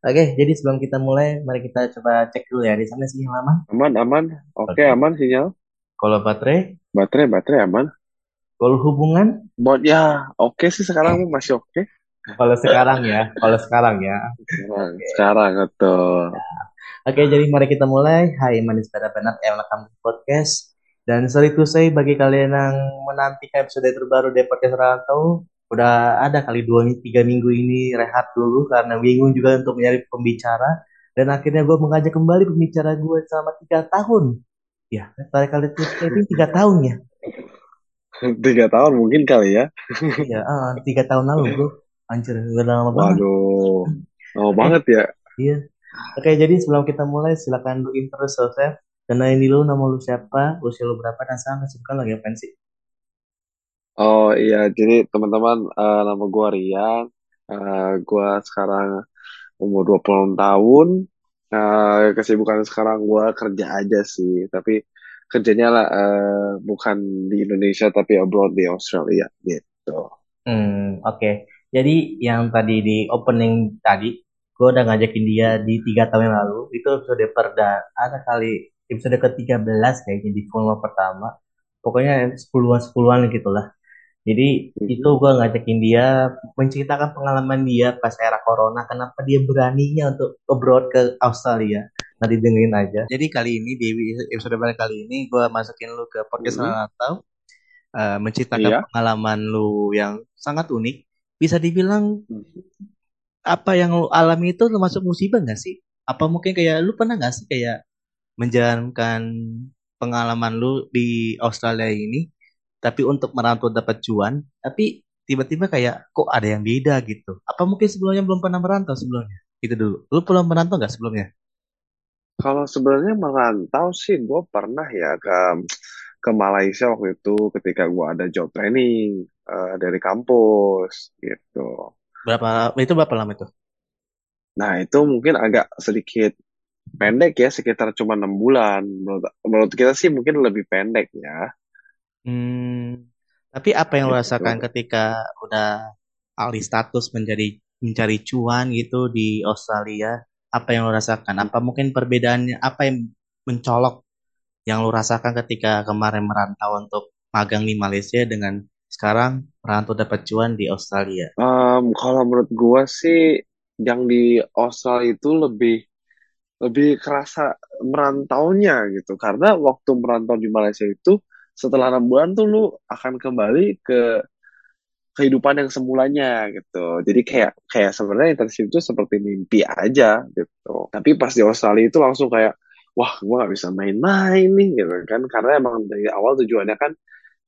Oke, jadi sebelum kita mulai, mari kita coba cek dulu ya di sana sih aman. Aman, aman. Oke, Oke. aman sinyal. Kalau baterai, Baterai, baterai aman. kalau hubungan, Buat ya, oke sih sekarang masih oke. kalau sekarang ya, kalau sekarang ya. Sekarang, sekarang betul. Oke, jadi mari kita mulai. Hai, manis pada benar welcome to podcast. Dan sorry to say bagi kalian yang menantikan episode terbaru dari podcast Rantau, udah ada kali dua tiga minggu ini rehat dulu karena bingung juga untuk mencari pembicara. Dan akhirnya gue mengajak kembali pembicara gue selama tiga tahun. Ya, tadi kali itu ini tiga tahun ya. Tiga tahun mungkin kali ya. Iya, ah, tiga tahun lalu bro. Anjir, udah lama banget. Waduh, lama banget ya. Iya. Oke, jadi sebelum kita mulai, silakan lu intro yourself. Kenalin dulu nama lu siapa, usia lu berapa, dan sekarang kesibukan lagi apa sih? Oh iya, jadi teman-teman, eh, nama gua Rian. Eh, gua sekarang umur 26 tahun. Eh, kesibukan sekarang gua kerja aja sih, tapi kerjanya lah eh, bukan di Indonesia tapi abroad di Australia gitu. Hmm, oke. Jadi yang tadi di opening tadi, gue udah ngajakin dia di tiga tahun yang lalu. Itu episode perda ada kali episode ke-13 kayaknya di volume pertama. Pokoknya sepuluhan sepuluhan gitu lah. Jadi itu Mhm. gue ngajakin dia menceritakan pengalaman dia pas era corona, kenapa dia beraninya untuk abroad ke Australia. Nanti dengerin aja. Jadi kali ini di episode baru kali ini gue masukin lu ke podcast Mhm. atau menceritakan Iya. pengalaman lu yang sangat unik. Bisa dibilang Mhm. apa yang lu alami itu termasuk musibah nggak sih? Apa mungkin kayak lu pernah nggak sih kayak menjalankan pengalaman lu di Australia ini, tapi untuk merantau dapat cuan, tapi tiba-tiba kayak kok ada yang beda gitu. Apa mungkin sebelumnya belum pernah merantau sebelumnya? Itu dulu. Lu belum merantau nggak sebelumnya? Kalau sebenarnya merantau sih, gue pernah ya ke ke Malaysia waktu itu ketika gue ada job training eh, dari kampus gitu. Berapa itu berapa lama itu? Nah itu mungkin agak sedikit pendek ya, sekitar cuma enam bulan. Menurut, menurut kita sih mungkin lebih pendek ya. Hmm, tapi apa yang lu Gitu. rasakan ketika udah alih status menjadi mencari cuan gitu di Australia? Apa yang lu rasakan? Apa mungkin perbedaannya? Apa yang mencolok yang lu rasakan ketika kemarin merantau untuk magang di Malaysia dengan sekarang merantau dapat cuan di Australia? Em, kalau menurut gue sih yang di Australia itu lebih lebih kerasa merantaunya gitu karena waktu merantau di Malaysia itu setelah enam bulan tuh lu akan kembali ke kehidupan yang semulanya gitu. Jadi kayak kayak sebenarnya internship itu seperti mimpi aja gitu. Tapi pas di Australia itu langsung kayak wah gua nggak bisa main-main nih gitu kan. Karena emang dari awal tujuannya kan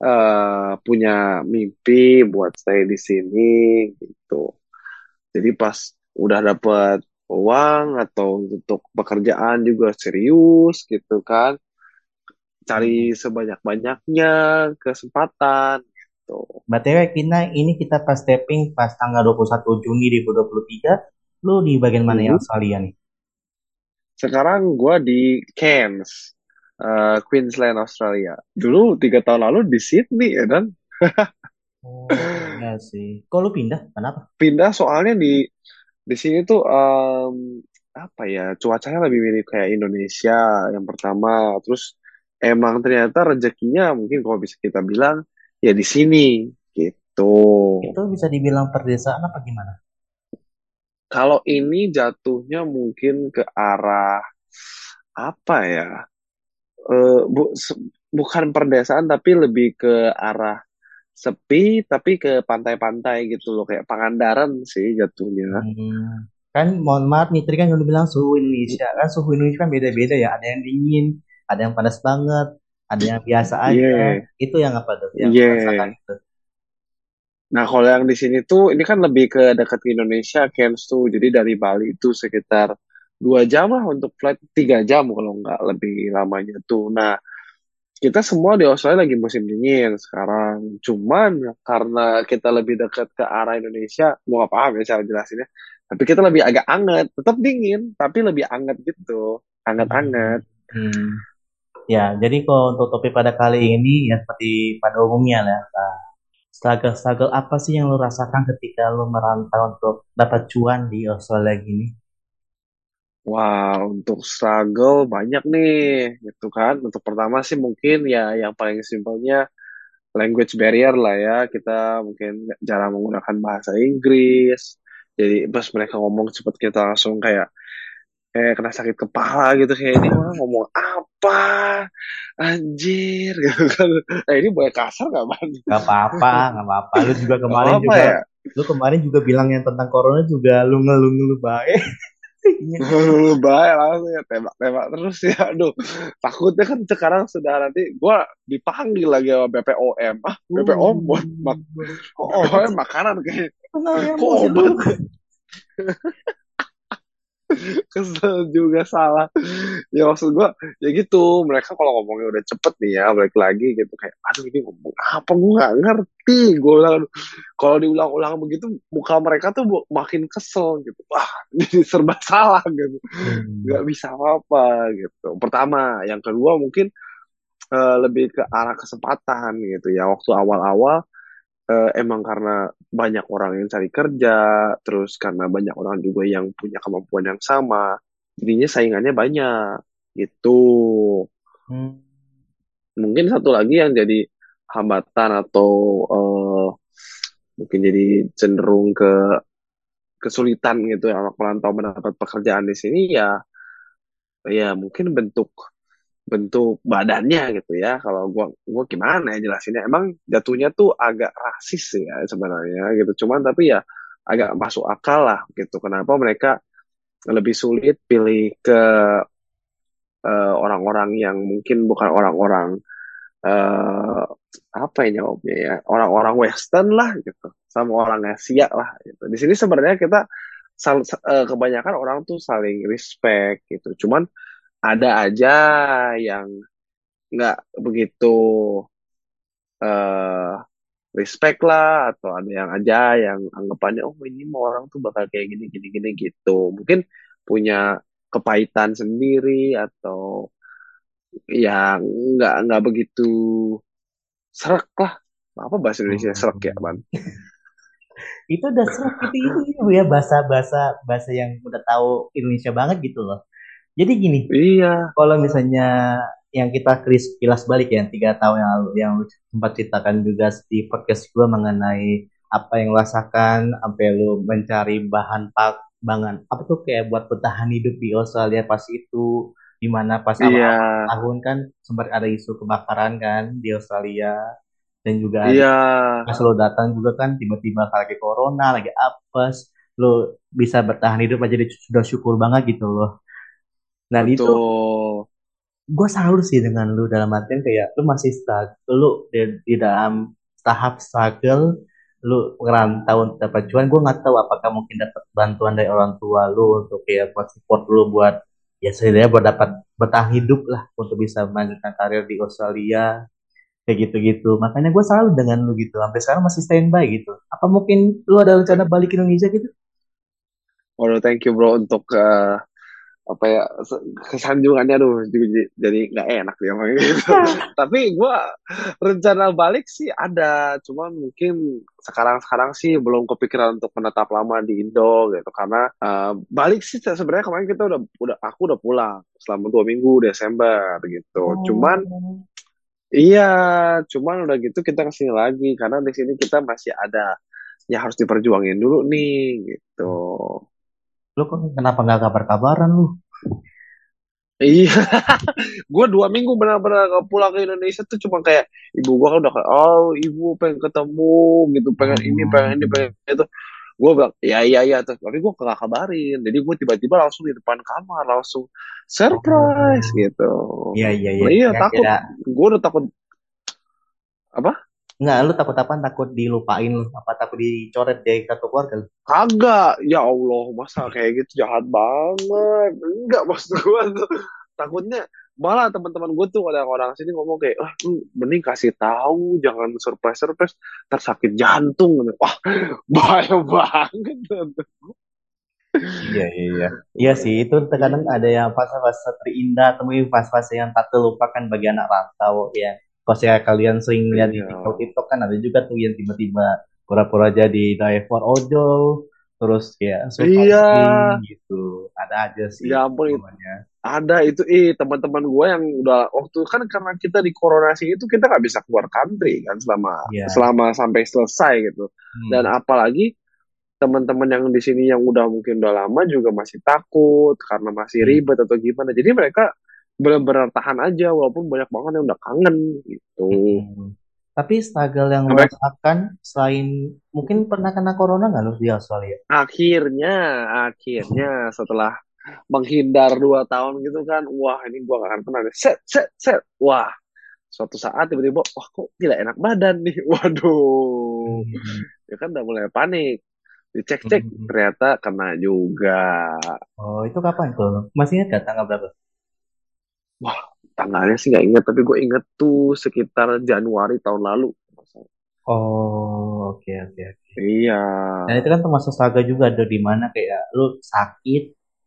eh, punya mimpi buat stay di sini gitu. Jadi pas udah dapet uang atau untuk pekerjaan juga serius gitu kan, cari sebanyak-banyaknya kesempatan gitu. BTW kita ini kita pas tapping pas tanggal 21 Juni 2023, lu di bagian mana yang Mhm. Australia nih? Sekarang gua di Cairns, eh, Queensland, Australia. Dulu tiga tahun lalu di Sydney ya dan Oh, iya sih. Kok lu pindah? Kenapa? pindah soalnya di di sini tuh em, apa ya cuacanya lebih mirip kayak Indonesia yang pertama terus emang ternyata rezekinya mungkin kalau bisa kita bilang ya di sini gitu Itu bisa dibilang perdesaan apa gimana? kalau ini jatuhnya mungkin ke arah apa ya Eh, bu- se- bukan perdesaan tapi lebih ke arah sepi tapi ke pantai-pantai gitu loh kayak Pangandaran sih jatuhnya Hmm, kan mohon maaf nih, tadi kan udah bilang suhu Indonesia. Kan suhu Indonesia kan beda-beda ya. Ada yang dingin, ada yang panas banget, ada yang biasa aja. Iya, Itu yang apa tuh? Yang lu iya. rasakan itu. Nah, kalau yang di sini tuh, ini kan lebih ke dekat ke Indonesia, Cairns tuh. Jadi dari Bali itu sekitar dua jam lah untuk flight, tiga jam kalau nggak lebih lamanya tuh. Nah, kita semua di Australia lagi musim dingin sekarang. Cuman karena kita lebih dekat ke arah Indonesia, mau nggak paham ya cara jelasinnya. Tapi kita lebih agak anget, tetap dingin, tapi lebih anget gitu, anget-anget. Hmm. Ya, jadi kalau untuk topik pada kali ini ya seperti pada umumnya lah. Nah, struggle-struggle apa sih yang lu rasakan ketika lu merantau untuk dapat cuan di Australia gini? Wah, untuk struggle banyak nih, gitu kan. Untuk pertama sih mungkin ya yang paling simpelnya language barrier lah ya. Kita mungkin jarang menggunakan bahasa Inggris. Jadi pas mereka ngomong cepet kita langsung kayak kayak kena sakit kepala gitu kayak ini orang ngomong apa anjir gitu kan. Nah ini boleh kasar gak bang Gak apa-apa, gak apa-apa. Lu juga kemarin apa juga, ya? lu kemarin juga bilang yang tentang corona juga lu ngeluh-ngeluh baik. Lu baik langsung ya tembak-tembak terus ya. Aduh takutnya kan sekarang sudah nanti gua dipanggil lagi sama BPOM ah BPOM buat mak Kok obat BPOM sih? makanan kayak kok obat kesel juga salah. Ya maksud gua ya gitu. Mereka kalau ngomongnya udah cepet nih ya balik lagi gitu kayak aduh ini ngomong apa? Gua nggak ngerti. Gua bilang kalau diulang-ulang begitu muka mereka tuh makin kesel gitu. Wah jadi serba salah gitu. Hmm. nggak bisa apa gitu. Pertama yang kedua mungkin eh, lebih ke arah kesempatan gitu ya. Waktu awal-awal eh, emang karena banyak orang yang cari kerja terus karena banyak orang juga yang punya kemampuan yang sama jadinya saingannya banyak gitu Hmm. mungkin satu lagi yang jadi hambatan atau eh, mungkin jadi cenderung ke kesulitan gitu ya anak perantau mendapat pekerjaan di sini ya ya mungkin bentuk bentuk badannya gitu ya. Kalau gua gua gimana ya jelasinnya? Emang jatuhnya tuh agak rasis ya sebenarnya gitu. Cuman tapi ya agak masuk akal lah gitu. Kenapa mereka lebih sulit pilih ke eh, orang-orang yang mungkin bukan orang-orang eh apa ya jawabnya ya? Orang-orang Western lah gitu. Sama orang Asia lah gitu. Di sini sebenarnya kita sal- eh, kebanyakan orang tuh saling respect gitu. Cuman ada aja yang nggak begitu eh respect lah atau ada yang aja yang anggapannya oh ini mau orang tuh bakal kayak gini gini gini gitu. Mungkin punya kepahitan sendiri atau yang nggak nggak begitu serak lah. Apa bahasa Indonesia serak ya ban Itu udah serak itu ya bahasa-bahasa bahasa yang udah tahu Indonesia banget gitu loh. Jadi gini, iya. kalau misalnya yang kita kris kilas balik ya tiga tahun yang lalu yang lu sempat ceritakan juga di podcast gue mengenai apa yang lu rasakan sampai lu mencari bahan pak bangan. Apa tuh kayak buat bertahan hidup di Australia pas itu? Di mana pas iya. awal tahun kan sempat ada isu kebakaran kan di Australia. Dan juga iya. pas lo datang juga kan tiba-tiba lagi corona lagi apes lo bisa bertahan hidup aja jadi sudah syukur banget gitu loh itu betul. gue salut sih dengan lu dalam artian kayak lu masih struggle lu di, di dalam tahap struggle lu ngerantau untuk dapat cuan. Gue nggak tahu apakah mungkin dapat bantuan dari orang tua lu untuk kayak buat support lu buat ya setidaknya buat dapat bertahan hidup lah untuk bisa melanjutkan karir di Australia kayak gitu-gitu. Makanya gue salut dengan lu gitu sampai sekarang masih standby gitu. Apa mungkin lu ada rencana balik ke Indonesia gitu? Waduh, thank you bro untuk eh, apa ya kesanjungannya tuh jadi jadi nggak enak dia ngomong gitu. Tapi gua rencana balik sih ada, cuman mungkin sekarang-sekarang sih belum kepikiran untuk menetap lama di Indo gitu karena eh, balik sih sebenarnya kemarin kita udah udah aku udah pulang selama dua minggu Desember gitu. Cuman oh iya, cuman udah gitu kita ke sini lagi karena di sini kita masih ada yang harus diperjuangin dulu nih gitu. Lu kok kenapa nggak kabar-kabaran lu Iya, gue dua minggu benar-benar nggak pulang ke Indonesia tuh cuma kayak ibu gue kan udah kayak, oh ibu pengen ketemu gitu, pengen ini, pengen ini, pengen itu. Gue bilang, ya iya iya, terus tapi gue nggak kabarin. Jadi gue tiba-tiba langsung di depan kamar langsung surprise oh gitu. iya iya iya Nah, iya takut, gue udah takut apa? Nggak, lu takut apa? Takut dilupain lu? Apa takut dicoret dari kartu keluarga lu? Kagak, ya Allah, masa kayak gitu jahat banget. Enggak maksud gue tuh takutnya malah teman-teman gue tuh ada orang sini ngomong kayak, ah, lu mending kasih tahu, jangan surprise surprise, tersakit jantung. Wah, bahaya banget. Iya, iya, iya. Iya sih, itu terkadang ada yang fase-fase terindah, temuin fase-fase yang tak terlupakan bagi anak rantau, ya. Kalau saya kalian sering lihat di Iya. TikTok TikTok kan ada juga tuh yang tiba-tiba pura-pura jadi driver ojol, terus kayak suka Iya, gitu. Ada aja sih ya ampun namanya. ada itu eh teman-teman gue yang udah waktu kan karena kita di koronasi itu kita nggak bisa keluar country kan selama Iya. selama sampai selesai gitu Hmm. dan apalagi teman-teman yang di sini yang udah mungkin udah lama juga masih takut karena masih Hmm. ribet atau gimana jadi mereka benar-benar tahan aja walaupun banyak banget yang udah kangen gitu Hmm. Tapi struggle yang lo rasakan selain mungkin pernah kena corona nggak lo di Australia? akhirnya akhirnya setelah menghindar dua tahun gitu kan wah ini gua gak akan pernah deh. set set set wah suatu saat tiba-tiba wah kok tidak enak badan nih waduh Hmm. ya kan udah mulai panik dicek-cek Hmm. ternyata kena juga Oh itu kapan tuh? Masih ingat gak tanggal berapa? Tanggalnya sih nggak inget tapi gue inget tuh sekitar Januari tahun lalu Oh oke oke. oke. iya Dan itu kan termasuk struggle juga ada di mana kayak lu sakit,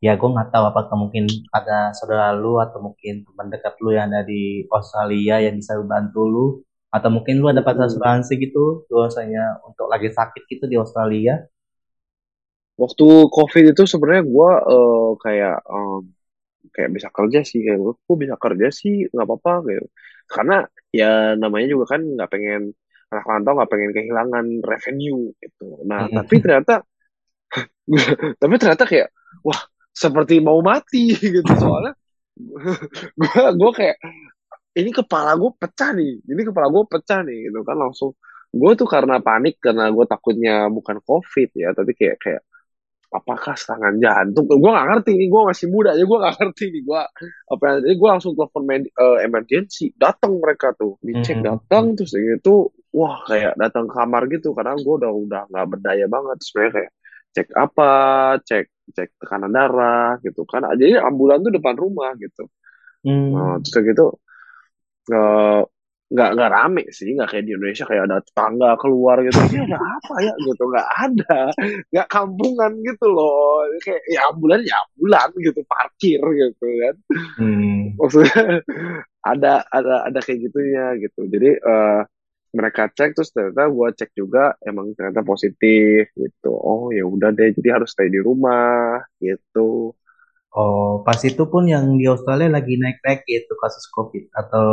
ya gue nggak tahu apakah mungkin ada saudara lu atau mungkin teman dekat lu yang ada di Australia yang bisa bantu lu, atau mungkin lu ada dapat Hmm. asuransi gitu, biasanya untuk lagi sakit gitu di Australia. waktu COVID itu sebenarnya gue eh, kayak em, kayak bisa kerja sih kayak gue kok bisa kerja sih nggak apa-apa gitu karena ya namanya juga kan nggak pengen anak rantau nggak pengen kehilangan revenue gitu. Nah Mm-mm. tapi ternyata tapi ternyata kayak wah seperti mau mati gitu. Soalnya gue gue kayak ini kepala gue pecah nih ini kepala gue pecah nih gitu kan langsung. Gue tuh karena panik karena gue takutnya bukan covid ya tapi kayak kayak apakah serangan jantung? Gue gak ngerti nih gue masih muda ya gue gak ngerti nih gue apa yang jadi gue langsung telepon med- eh, emergency. Datang mereka tuh dicek Mm-mm. datang terus gitu wah kayak datang kamar gitu. Karena gue udah udah nggak berdaya banget sebenarnya kayak cek apa cek cek tekanan darah gitu kan. Jadi ambulan tuh depan rumah gitu. Hmm. Nah, terus gitu eh, nggak nggak rame sih nggak kayak di Indonesia kayak ada tetangga keluar gitu. Ini ada apa ya gitu nggak ada. Nggak kampungan gitu loh. Kayak ya ambulan ya ambulan gitu parkir gitu kan. Hmm. maksudnya ada ada ada kayak gitunya gitu. Jadi eh, mereka cek terus ternyata gua cek juga emang ternyata positif gitu. Oh ya udah deh jadi harus stay di rumah gitu Oh, pas itu pun yang di Australia lagi naik-naik gitu kasus COVID atau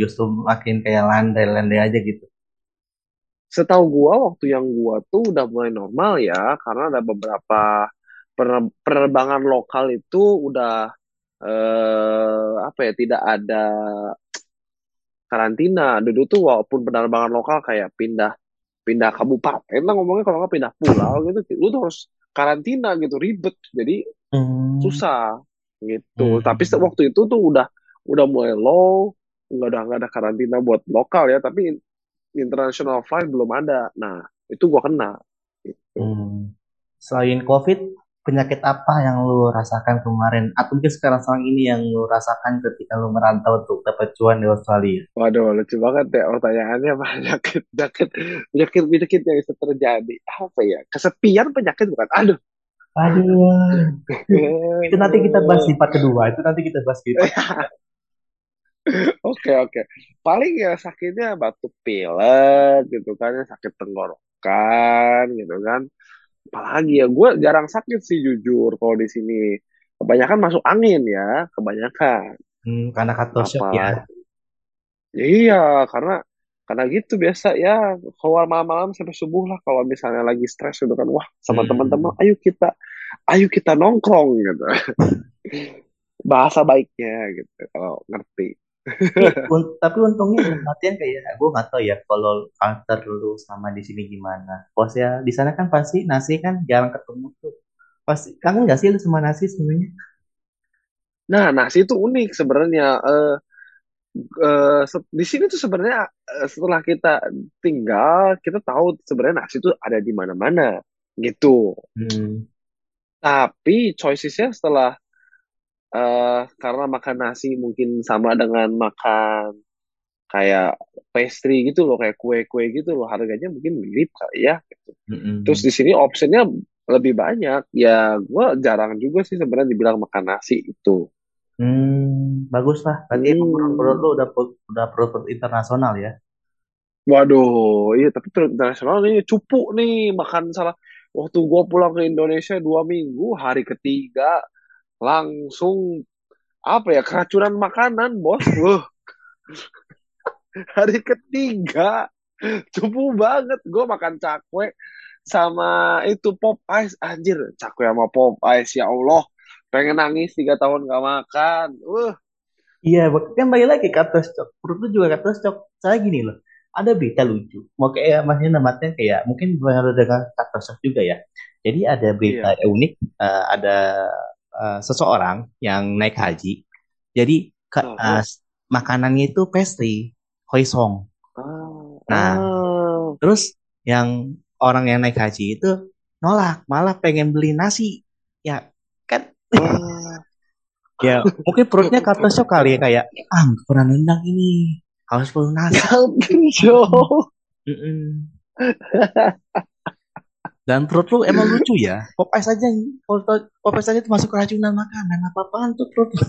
justru makin kayak landai-landai aja gitu. setahu gua waktu yang gua tuh udah mulai normal ya karena ada beberapa pener- penerbangan lokal itu udah eh apa ya tidak ada karantina dulu tuh walaupun penerbangan lokal kayak pindah pindah kabupaten lah ngomongnya kalau nggak pindah pulau gitu lu tuh harus karantina gitu ribet jadi Hmm. susah gitu Hmm. tapi waktu itu tuh udah udah mulai low nggak ada nggak ada karantina buat lokal ya tapi international flight belum ada nah itu gua kena gitu. Hmm. Selain COVID, penyakit apa yang lu rasakan kemarin? Atau mungkin sekarang sekarang ini yang lu rasakan ketika lu merantau untuk dapat cuan di Australia? Waduh, lucu banget ya pertanyaannya penyakit penyakit penyakit penyakit yang bisa terjadi apa ya kesepian penyakit bukan aduh Aduh, itu nanti kita bahas di part kedua. Itu nanti kita bahas di part Oke oke. Paling ya sakitnya batuk pilek gitu kan, sakit tenggorokan gitu kan. Apalagi ya, gue jarang sakit sih jujur kalau di sini. Kebanyakan masuk angin ya, kebanyakan. Hmm, karena kata shock Apa? ya. Iya, karena karena gitu biasa ya keluar malam-malam sampai subuh lah kalau misalnya lagi stres gitu kan wah sama Hmm. teman-teman ayo kita ayo kita nongkrong gitu bahasa baiknya gitu kalau ngerti Tapi, tapi untungnya artian kayak gue nggak tahu ya kalau culture lu sama di sini gimana. Bos ya di sana kan pasti nasi kan jarang ketemu tuh. Pasti kangen nggak sih lu sama nasi sebenarnya? Nah, nasi itu unik sebenarnya. Eh, eh, se- di sini tuh sebenarnya eh, setelah kita tinggal, kita tahu sebenarnya nasi itu ada di mana-mana gitu. Hmm. Tapi choicesnya setelah eh karena makan nasi mungkin sama dengan makan kayak pastry gitu loh, kayak kue-kue gitu loh, harganya mungkin mirip kali ya. gitu. Terus di sini optionnya lebih banyak. Ya, gue jarang juga sih sebenarnya dibilang makan nasi itu. Hmm, bagus lah. Berarti emang perut-perut Hmm. lu udah perut- udah perut-perut internasional ya. Waduh, iya tapi terus internasional nih cupu nih makan salah. Waktu gua pulang ke Indonesia dua minggu, hari ketiga langsung apa ya keracunan makanan bos. Wah, hari ketiga cupu banget. Gua makan cakwe sama itu pop ice anjir cakwe sama pop ice ya Allah pengen nangis tiga tahun gak makan. Uh, Iya, kan balik lagi kata stok. Perut lu juga kata stok. Saya gini loh. Ada berita lucu. Mau kayak masnya namatnya kayak mungkin baru dengan kata stok juga ya. Jadi ada berita iya. unik. eh, ada eh, seseorang yang naik haji. Jadi ke- Aha. makanannya itu pastry, hoisin. Ah, Nah, ah, terus yang orang yang naik haji itu nolak, malah pengen beli nasi. Ya, kan ah. ya mungkin perutnya kata shock kali ya kayak ah pernah nendang ini harus Yo. Mm-mm. dan perut lu emang lucu ya? Popeyes aja Popeyes aja itu masuk keracunan makanan. Apa apaan tuh perut lu?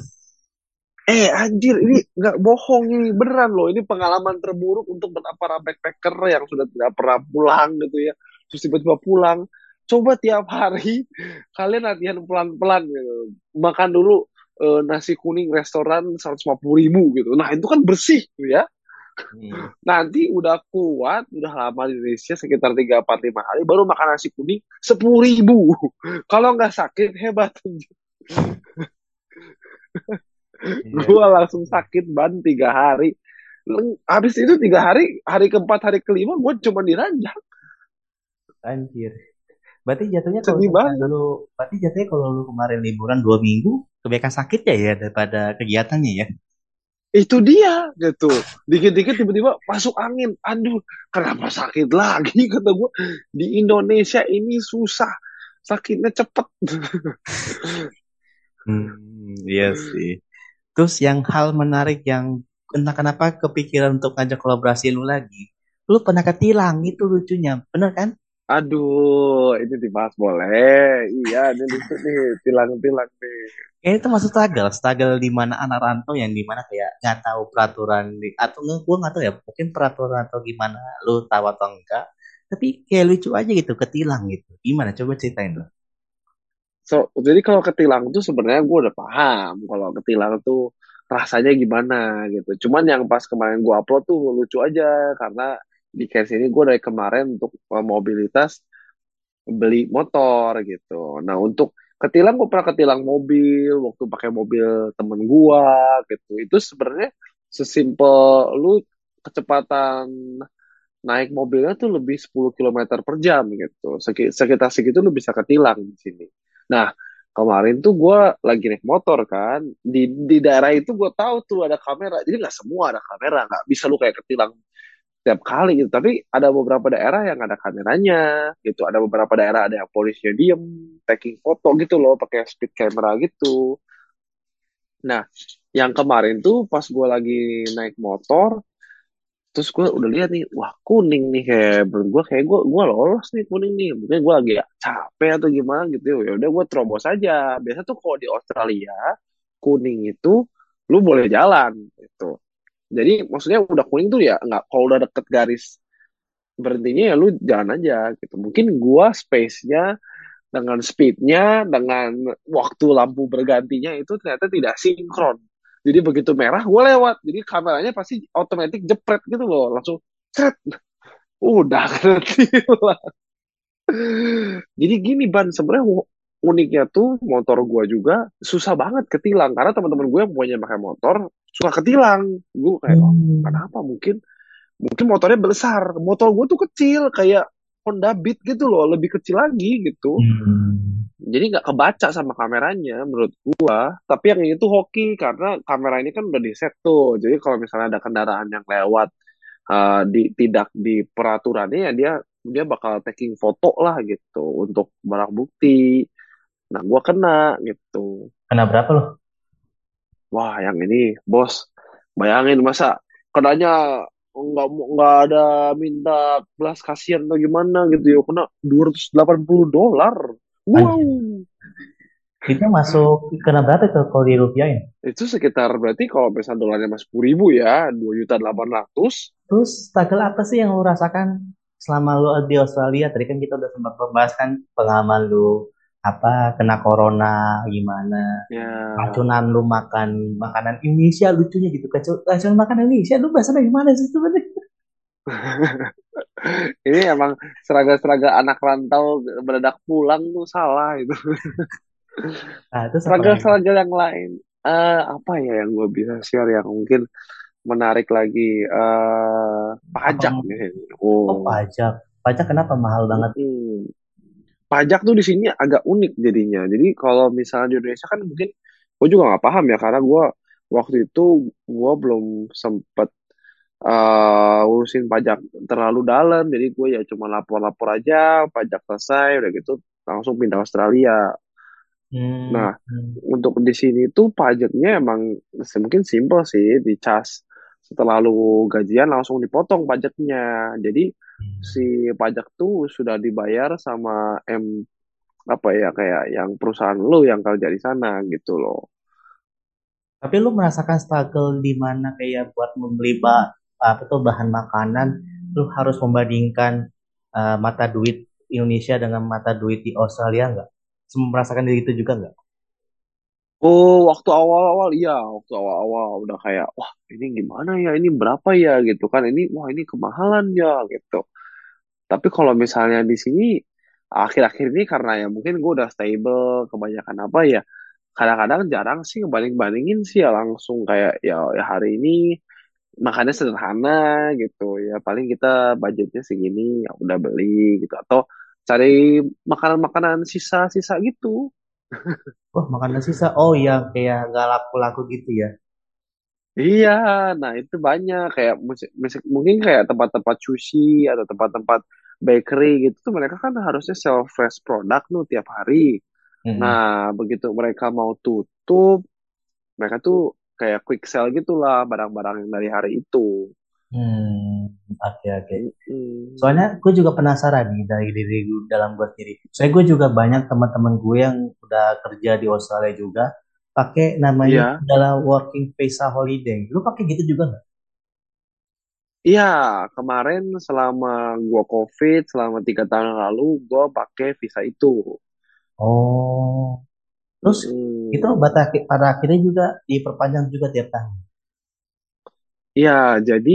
Eh anjir ini nggak bohong ini beneran loh. Ini pengalaman terburuk untuk para backpacker yang sudah tidak pernah pulang gitu ya. Terus tiba-tiba pulang. Coba tiap hari kalian latihan pelan-pelan gitu. Makan dulu eh, nasi kuning restoran 150 ribu gitu. Nah itu kan bersih gitu ya. Hmm. nanti udah kuat udah lama di Indonesia sekitar 3 4 5 hari baru makan nasi kuning 10 ribu. Kalau nggak sakit hebat. Iya, Gua langsung sakit ban tiga hari. Habis itu tiga hari, hari keempat, hari kelima, gue cuma diranjang. anjir. Berarti jatuhnya kalau dulu berarti jatuhnya kalau lu kemarin liburan dua minggu kebanyakan sakit ya ya daripada kegiatannya ya Itu dia, gitu. Dikit-dikit tiba-tiba masuk angin. Aduh, kenapa sakit lagi, kata gue. Di Indonesia ini susah. Sakitnya cepet. hmm iya sih terus yang hal menarik yang entah kenapa kepikiran untuk ngajak kolaborasi lu lagi lu pernah ketilang itu lucunya bener kan Aduh, ini dibahas boleh. Iya, ini lucu nih. Tilang-tilang nih. Ya itu masuk struggle, struggle di mana anak rantau yang di mana kayak nggak tahu peraturan di atau nggak gue nggak tahu ya mungkin peraturan atau gimana lu tahu atau enggak tapi kayak lucu aja gitu ketilang gitu gimana coba ceritain lo So, jadi kalau ketilang tuh sebenarnya gue udah paham kalau ketilang tuh rasanya gimana gitu. Cuman yang pas kemarin gue upload tuh lucu aja karena di case ini gue dari kemarin untuk uh, mobilitas beli motor gitu. Nah untuk ketilang gue pernah ketilang mobil waktu pakai mobil temen gue gitu. Itu sebenarnya sesimpel lu kecepatan naik mobilnya tuh lebih 10 kilometer per jam gitu. Seki- Sekitar segitu lu bisa ketilang di sini. Nah, kemarin tuh gue lagi naik motor kan. Di, di daerah itu gue tahu tuh ada kamera. Jadi nggak semua ada kamera. Nggak bisa lu kayak ketilang tiap kali gitu. Tapi ada beberapa daerah yang ada kameranya gitu. Ada beberapa daerah ada yang polisinya diem, taking foto gitu loh, pakai speed camera gitu. Nah, yang kemarin tuh pas gue lagi naik motor, terus gue udah lihat nih wah kuning nih kayak gue kayak gue gue lolos nih kuning nih mungkin gue lagi capek atau gimana gitu ya udah gue terobos aja biasa tuh kalau di Australia kuning itu lu boleh jalan gitu jadi maksudnya udah kuning tuh ya nggak kalau udah deket garis berhentinya ya lu jalan aja gitu. Mungkin gue space-nya dengan speednya dengan waktu lampu bergantinya itu ternyata tidak sinkron. Jadi begitu merah gue lewat. Jadi kameranya pasti otomatis jepret gitu loh langsung seret udah kena lah jadi gini ban sebenarnya uniknya tuh motor gue juga susah banget ketilang. Karena teman-teman gue yang punya pakai motor suka ketilang. Gue kayak oh, Hmm. kenapa? Mungkin mungkin motornya besar. Motor gue tuh kecil kayak Honda Beat gitu loh lebih kecil lagi gitu. Hmm. jadi nggak kebaca sama kameranya menurut gua. Tapi yang itu hoki karena kamera ini kan udah di set tuh. Jadi kalau misalnya ada kendaraan yang lewat uh, di tidak di peraturannya ya dia dia bakal taking foto lah gitu untuk barang bukti nah gua kena gitu. Kena berapa lo wah yang ini bos. Bayangin masa kenanya nggak nggak ada minta belas kasihan atau gimana gitu ya. Kena 280 dolar. Wow. Itu masuk kena berapa tuh kalau di rupiah Itu sekitar berarti kalau misalnya dolarnya masih sepuluh ribu ya, dua juta delapan ratus. Terus struggle apa sih yang lu rasakan selama lu di Australia? Tadi kan kita udah sempat membahas kan pengalaman lu apa kena corona gimana, Ya, racunan lu makan makanan Indonesia lucunya gitu. Racunan makanan Indonesia lu berasal dari mana sih sebenarnya? ini emang seragam-seragam anak rantau mendadak pulang tuh salah itu. Nah, itu? Seragam-seragam yang lain. Eh apa ya yang gue bisa share yang mungkin menarik lagi eh Apa pajak nih. oh Oh, pajak? Pajak kenapa mahal banget? mm-mm. Pajak tuh di sini agak unik jadinya. Jadi kalau misalnya di Indonesia kan mungkin gue juga nggak paham ya karena gue waktu itu gue belum sempet eh urusin pajak terlalu dalam. Jadi gue ya cuma lapor-lapor aja, pajak selesai, udah gitu langsung pindah Australia. Hmm, Nah, hmm, untuk di sini tuh pajaknya emang mungkin simple sih, dicas setelah lu gajian langsung dipotong pajaknya. Jadi si hmm. pajak tuh sudah dibayar sama M apa ya kayak yang perusahaan lu yang kerja di sana gitu loh. Tapi lu merasakan struggle di mana kayak buat membeli ba- apa tuh bahan makanan, lu harus membandingkan eh, mata duit Indonesia dengan mata duit di Australia nggak? Merasakan diri itu juga nggak? Oh, waktu awal-awal iya, waktu awal-awal. Udah kayak wah ini gimana ya, ini berapa ya? Gitu kan, ini wah ini kemahalan ya gitu. Tapi kalau misalnya di sini akhir-akhir ini karena ya mungkin gue udah stable, kebanyakan apa ya, kadang-kadang jarang sih ngebanding-bandingin sih ya langsung kayak ya, ya hari ini makannya sederhana gitu. Ya paling kita budgetnya segini ya udah beli gitu. Atau cari makanan-makanan sisa-sisa gitu. Oh, makanan sisa. Oh iya, kayak nggak laku-laku gitu ya. Iya, nah itu banyak kayak mus- mus- mungkin kayak tempat-tempat sushi atau tempat-tempat bakery gitu tuh mereka kan harusnya sell fresh product tuh tiap hari. Nah, Mm-mm. begitu mereka mau tutup, mereka tuh kayak quick sell gitulah barang-barang yang dari hari itu. Hmm, oke oke. Mm-mm. Soalnya gue juga penasaran nih dari diri gue dalam gue sendiri. Soalnya gue juga banyak teman-teman gue yang udah kerja di Australia juga pakai namanya Iya, adalah working visa holiday. Lu pakai gitu juga nggak? iya kemarin selama gua COVID selama tiga tahun yang lalu gua pakai visa itu. Oh, terus itu Mm-mm. pada, pada akhirnya juga diperpanjang juga tiap tahun. Iya, jadi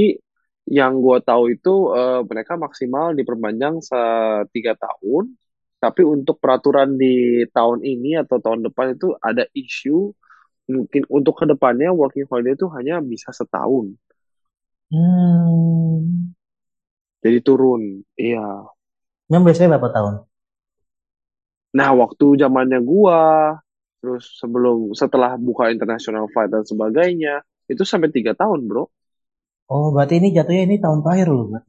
yang gue tahu itu eh, mereka maksimal diperpanjang setiga tahun, tapi untuk peraturan di tahun ini atau tahun depan itu ada isu mungkin untuk ke depannya working holiday itu hanya bisa setahun, Hmm, jadi turun. Iya. memang biasanya berapa tahun? Nah, waktu zamannya gua, terus sebelum setelah buka international flight dan sebagainya, itu sampai tiga tahun, bro. Oh, berarti ini jatuhnya ini tahun terakhir loh, Bang.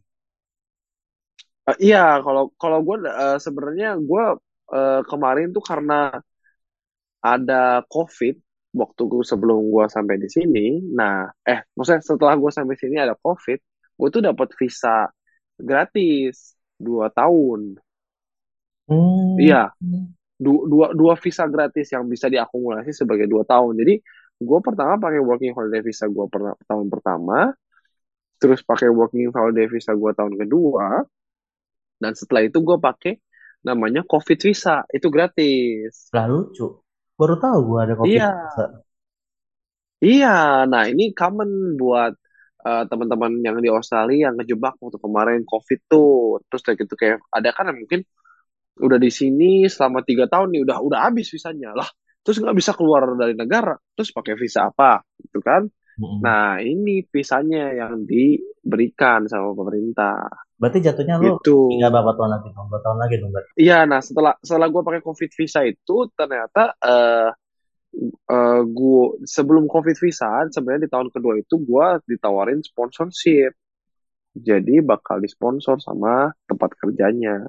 Eh, iya, kalau kalau gue sebenarnya gue kemarin tuh karena ada COVID waktu gue sebelum gue sampai di sini. Nah, eh, maksudnya setelah gue sampai sini ada COVID, gue tuh dapat visa gratis dua tahun. Hmm, Iya, du- dua dua visa gratis yang bisa diakumulasi sebagai dua tahun. Jadi gue pertama pakai working holiday visa gue per tahun pertama, terus pakai working holiday visa gue tahun kedua, dan setelah itu gue pakai namanya COVID visa itu gratis. lah lucu. Baru tahu gue ada COVID. Iya, Iya, nah ini common buat eh, teman-teman yang di Australia yang kejebak waktu kemarin COVID tuh. Terus kayak gitu kayak ada kan yang mungkin udah di sini selama tiga tahun nih udah udah habis visanya lah. Terus nggak bisa keluar dari negara. Terus pakai visa apa, gitu kan? Nah ini visanya yang diberikan sama pemerintah. Berarti jatuhnya lu Gitu. tinggal berapa tahun lagi? Berapa tahun lagi dong berarti? Iya, nah setelah setelah gue pakai COVID visa itu ternyata eh eh gua sebelum COVID visa sebenarnya di tahun kedua itu gue ditawarin sponsorship. Jadi bakal disponsor sama tempat kerjanya.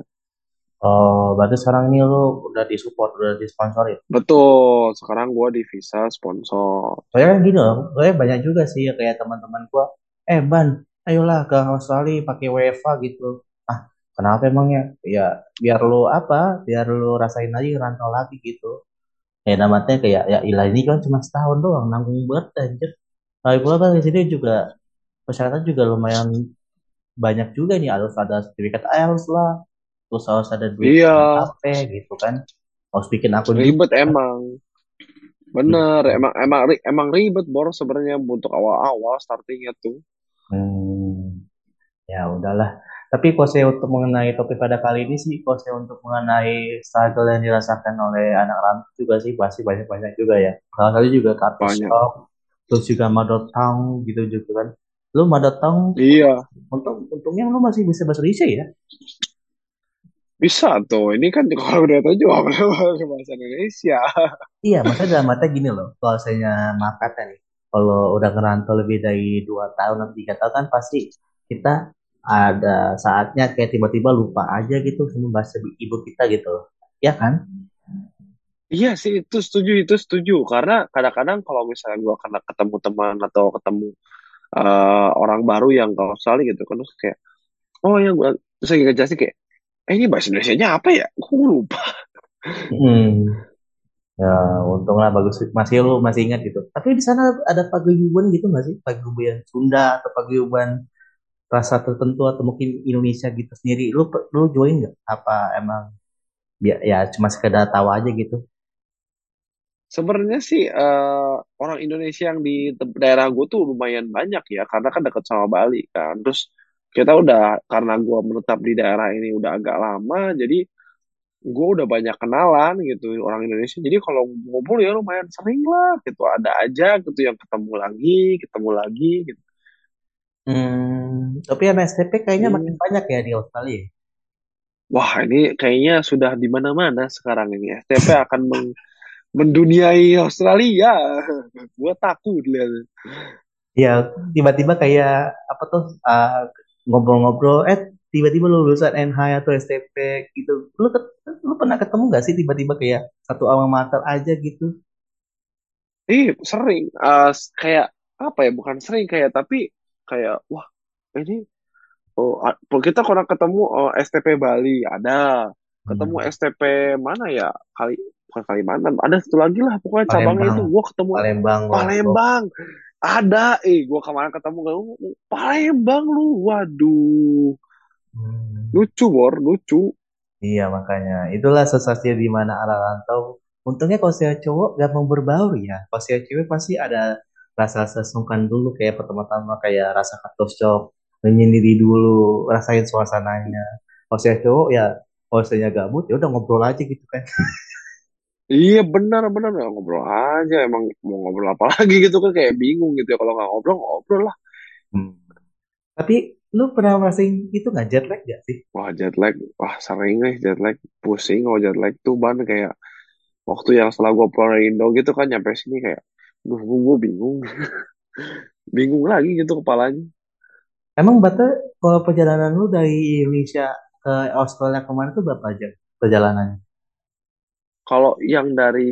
Oh, berarti sekarang ini lu udah disupport, udah disponsorin. Betul, sekarang gue di visa sponsor. Soalnya kan gini loh, soalnya banyak juga sih ya kayak teman-teman gua, eh Ban, ayolah ke Australia pakai WFA gitu. Ah, kenapa emangnya? Ya biar lu apa? Biar lu rasain lagi rantau lagi gitu. kayak namatnya kayak ya ilah ini kan cuma setahun doang nanggung banget anjir tapi pula kan di sini juga persyaratan juga lumayan banyak juga nih harus ada sertifikat IELTS lah terus harus ada duit Iya, HP gitu kan harus bikin akun ribet emang. Bener, gitu. emang emang emang ribet bor sebenarnya untuk awal-awal startingnya tuh. Hmm, ya udahlah. Tapi saya untuk mengenai topik pada kali ini sih, saya untuk mengenai struggle yang dirasakan oleh anak rantau juga sih pasti banyak-banyak juga ya. Salah satu juga Banyak. shock, terus juga mother tongue gitu juga kan. Lu mother tongue, Iya, untung, untungnya lu masih bisa bahasa Indonesia ya? Bisa tuh. Ini kan kalau udah tahu juga bahasa Indonesia. Iya, maksudnya dalam artinya gini loh, kalau saya maaf kata nih, kalau udah ngerantau lebih dari dua tahun atau tiga tahun kan pasti kita ada saatnya kayak tiba-tiba lupa aja gitu sama bahasa ibu kita gitu loh. Ya kan? Iya sih, itu setuju, itu setuju. Karena kadang-kadang kalau misalnya gua kena ketemu teman atau ketemu eh, orang baru yang ke Australia gitu kan, kayak, oh ya gua terus lagi ngejelasin kayak, eh ini bahasa Indonesia-nya apa ya? Gue lupa. Hmm. Ya, untunglah bagus masih lu masih ingat gitu. Tapi di sana ada paguyuban gitu nggak sih? Paguyuban Sunda atau paguyuban rasa tertentu atau mungkin Indonesia gitu sendiri. Lu lu join nggak? Apa emang ya, ya cuma sekedar tahu aja gitu? Sebenarnya sih eh, orang Indonesia yang di daerah gue tuh lumayan banyak ya, karena kan dekat sama Bali kan. Terus kita udah karena gue menetap di daerah ini udah agak lama, jadi gue udah banyak kenalan gitu orang Indonesia. Jadi kalau ngobrol ya lumayan sering lah gitu. Ada aja gitu yang ketemu lagi, ketemu lagi gitu. Hmm, tapi MSTP kayaknya makin Iya. banyak ya di Australia. Wah ini kayaknya sudah di mana-mana sekarang ini. STP akan meng- menduniai Australia. Gue takut lihat. Ya, tiba-tiba kayak apa tuh uh, ngobrol-ngobrol, eh tiba-tiba lu lulusan NH atau STP gitu. Lu lu pernah ketemu gak sih tiba-tiba kayak satu alma mater aja gitu? Ih, sering. S- kayak apa ya? Bukan sering kayak, tapi kayak, wah, ini oh, kita kurang ketemu oh, STP Bali ada, ketemu Hmm. STP mana ya? Kali bukan Kalimantan, ada satu lagi lah pokoknya cabangnya itu. Gua ketemu Palembang. Palembang, ada. Eh, gua kemarin ketemu lu Palembang lu, waduh, Hmm. lucu bor, lucu. Iya makanya itulah sensasi di mana arah rantau. Untungnya kalau saya cowok gampang berbaur ya. Kalau saya cewek pasti ada rasa-rasa sungkan dulu kayak pertama-tama kayak rasa shock, menyendiri dulu, rasain suasananya. Kalau saya cowok ya kalau saya gabut ya udah ngobrol aja gitu kan. Iya benar-benar ngobrol aja emang mau ngobrol apa lagi gitu kan kayak bingung gitu ya kalau nggak ngobrol ngobrol lah Hmm. Tapi lu pernah ngerasain itu nggak jet lag gak sih? Wah jet lag, wah sering nih jet lag, pusing kalau jet lag tuh ban kayak waktu yang setelah gue pulang dari Indo gitu kan nyampe sini kayak, duh gue bingung, bingung lagi gitu kepalanya. Emang bata kalau perjalanan lu dari Indonesia ke Australia kemarin tuh berapa jam perjalanannya? Kalau yang dari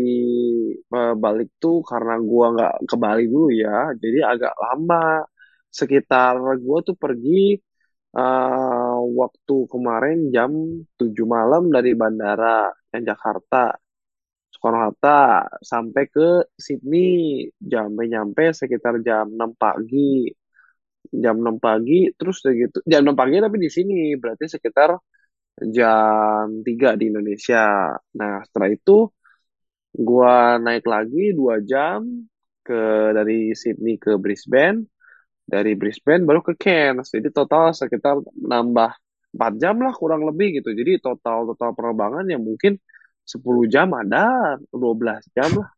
eh, balik tuh karena gua nggak ke Bali dulu ya, jadi agak lama. Sekitar gua tuh pergi eh, waktu kemarin jam 7 malam dari bandara yang Jakarta. Soekarno-Hatta sampai ke Sydney jam nyampe sekitar jam 6 pagi jam 6 pagi terus udah gitu jam 6 pagi tapi di sini berarti sekitar jam 3 di Indonesia. Nah setelah itu gua naik lagi dua jam ke dari Sydney ke Brisbane. Dari Brisbane baru ke Cairns. Jadi total sekitar nambah 4 jam lah kurang lebih gitu. Jadi total total penerbangan yang mungkin 10 jam ada 12 jam lah.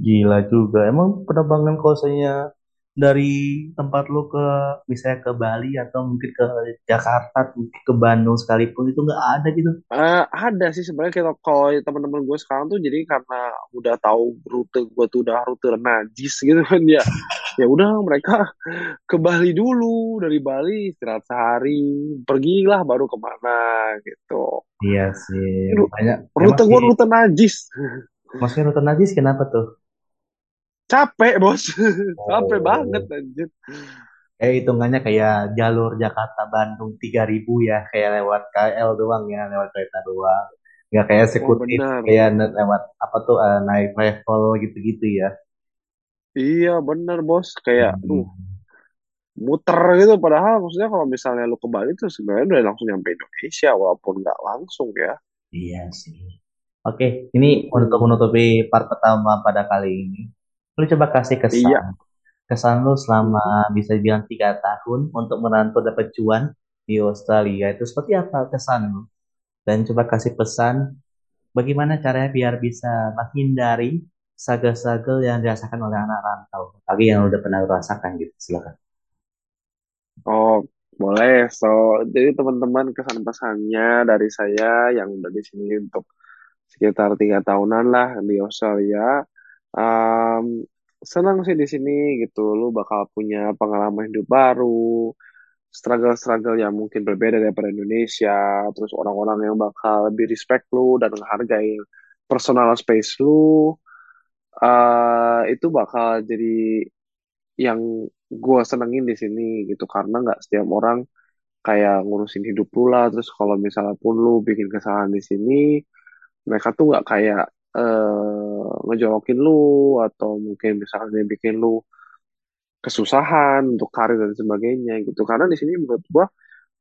Gila juga. Emang penerbangan kosnya dari tempat lu ke misalnya ke Bali atau mungkin ke Jakarta, mungkin ke Bandung sekalipun itu nggak ada gitu. Eh, ada sih sebenarnya kalau kalau teman-teman gue sekarang tuh jadi karena udah tahu rute gue tuh udah rute najis gitu kan ya ya udah mereka ke Bali dulu dari Bali istirahat sehari pergilah baru ke mana gitu Iya sih, emang rute gue rute najis maksudnya nonton najis kenapa tuh? Capek bos capek banget Oh, anjir eh hitungannya kayak jalur Jakarta Bandung 3000 ya, kayak lewat KL doang ya, lewat kereta doang. nggak kayak Oh eksekutif benar. kayak lewat apa tuh eh, naik travel gitu-gitu ya Iya benar bos. Kayak, Hmm, duh, muter gitu. Padahal maksudnya kalau misalnya lu ke Bali tuh sebenarnya udah langsung nyampe Indonesia walaupun nggak langsung ya. iya sih oke ini untuk menutupi part pertama pada kali ini lu coba kasih Iya. kesan kesan lu selama bisa dibilang tiga tahun untuk merantau dapat cuan di Australia itu seperti apa kesan lu dan coba kasih pesan bagaimana caranya biar bisa menghindari struggle-struggle yang dirasakan oleh anak rantau lagi yang udah pernah rasakan gitu silakan Oh, boleh. So, jadi teman-teman kesan pesannya dari saya yang udah di sini untuk sekitar tiga tahunan lah di Australia. Um, senang sih di sini gitu. Lu bakal punya pengalaman hidup baru, struggle-struggle yang mungkin berbeda daripada Indonesia. Terus orang-orang yang bakal lebih respect lu dan menghargai personal space lu. Uh, itu bakal jadi yang gue senengin di sini gitu karena nggak setiap orang kayak ngurusin hidup lu lah terus kalau misalnya pun lu bikin kesalahan di sini mereka tuh nggak kayak eh ngejolokin lu atau mungkin misalnya bikin lu kesusahan untuk karir dan sebagainya gitu. Karena di sini menurut gua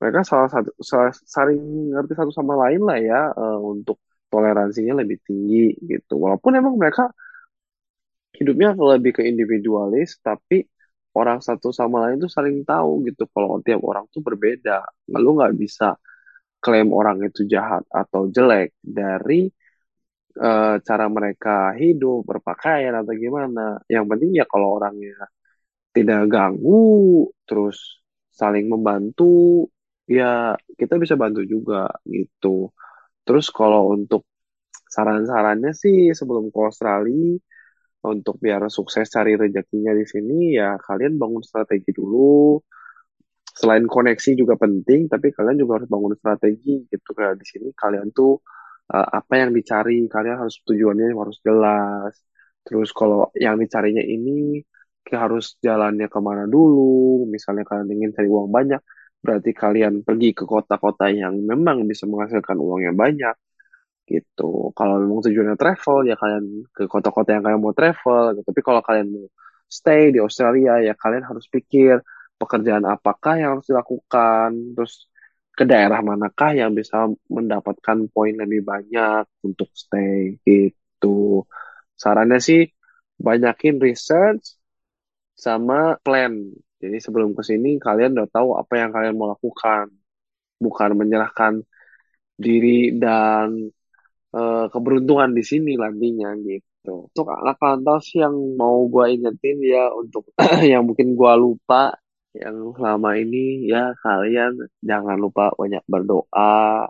mereka salah satu salah- saling ngerti satu sama lain lah ya eh, untuk toleransinya lebih tinggi gitu. Walaupun emang mereka hidupnya lebih ke individualis tapi orang satu sama lain tuh saling tahu gitu kalau tiap orang tuh berbeda. Lalu nggak bisa klaim orang itu jahat atau jelek dari eh, cara mereka hidup berpakaian atau gimana. Yang penting ya kalau orangnya tidak ganggu terus saling membantu ya kita bisa bantu juga gitu. Terus kalau untuk saran-sarannya sih sebelum ke Australia untuk biar sukses cari rezekinya di sini ya kalian bangun strategi dulu. Selain koneksi juga penting, tapi kalian juga harus bangun strategi gitu. Kayak di sini kalian tuh uh, apa yang dicari, kalian harus tujuannya harus jelas. Terus kalau yang dicarinya ini harus jalannya ke mana dulu. Misalnya kalian ingin cari uang banyak, berarti kalian pergi ke kota-kota yang memang bisa menghasilkan uang yang banyak gitu. Kalau memang tujuannya travel ya kalian ke kota-kota yang kalian mau travel. gitu. Tapi kalau kalian mau stay di Australia ya kalian harus pikir pekerjaan apakah yang harus dilakukan, terus ke daerah manakah yang bisa mendapatkan poin lebih banyak untuk stay gitu. Sarannya sih banyakin research sama plan. Jadi sebelum ke sini kalian udah tahu apa yang kalian mau lakukan, bukan menyerahkan diri dan eh, keberuntungan di sini nantinya gitu. Untuk anak sih yang mau gua ingetin ya untuk yang mungkin gua lupa yang selama ini ya kalian jangan lupa banyak berdoa,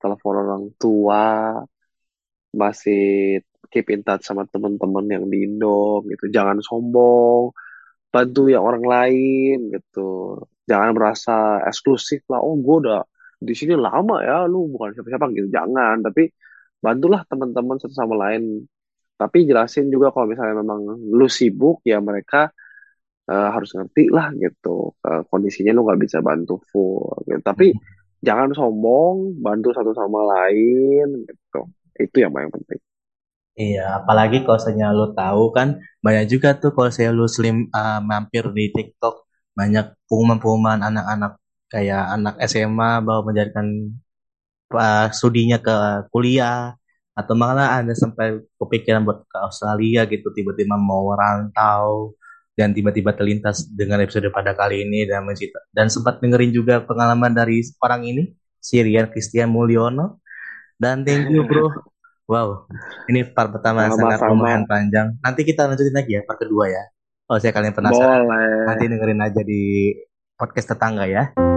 telepon orang tua, masih keep in touch sama teman-teman yang di Indo gitu. Jangan sombong, bantu ya orang lain gitu. Jangan merasa eksklusif lah. Oh, gue udah di sini lama ya, lu bukan siapa-siapa gitu. Jangan, tapi bantulah teman-teman satu sama lain. Tapi jelasin juga kalau misalnya memang lu sibuk ya mereka eh, harus ngerti lah gitu. Eh, kondisinya lu nggak bisa bantu full. Gitu. Tapi jangan sombong, bantu satu sama lain gitu. Itu yang paling penting. Iya, apalagi kalau misalnya lu tahu kan banyak juga tuh kalau saya lu slim uh, mampir di TikTok banyak pengumuman-pengumuman anak-anak kayak anak SMA bahwa menjadikan uh, studinya ke kuliah atau malah ada sampai kepikiran buat ke Australia gitu tiba-tiba mau rantau dan tiba-tiba terlintas dengan episode pada kali ini dan mencita dan sempat dengerin juga pengalaman dari orang ini si Rian Christian Mulyono dan thank you bro Wow, ini part pertama sangat Sama-sama. lumayan panjang. Nanti kita lanjutin lagi ya, part kedua ya. Kalau saya kalian penasaran, Boleh. nanti dengerin aja di podcast tetangga ya.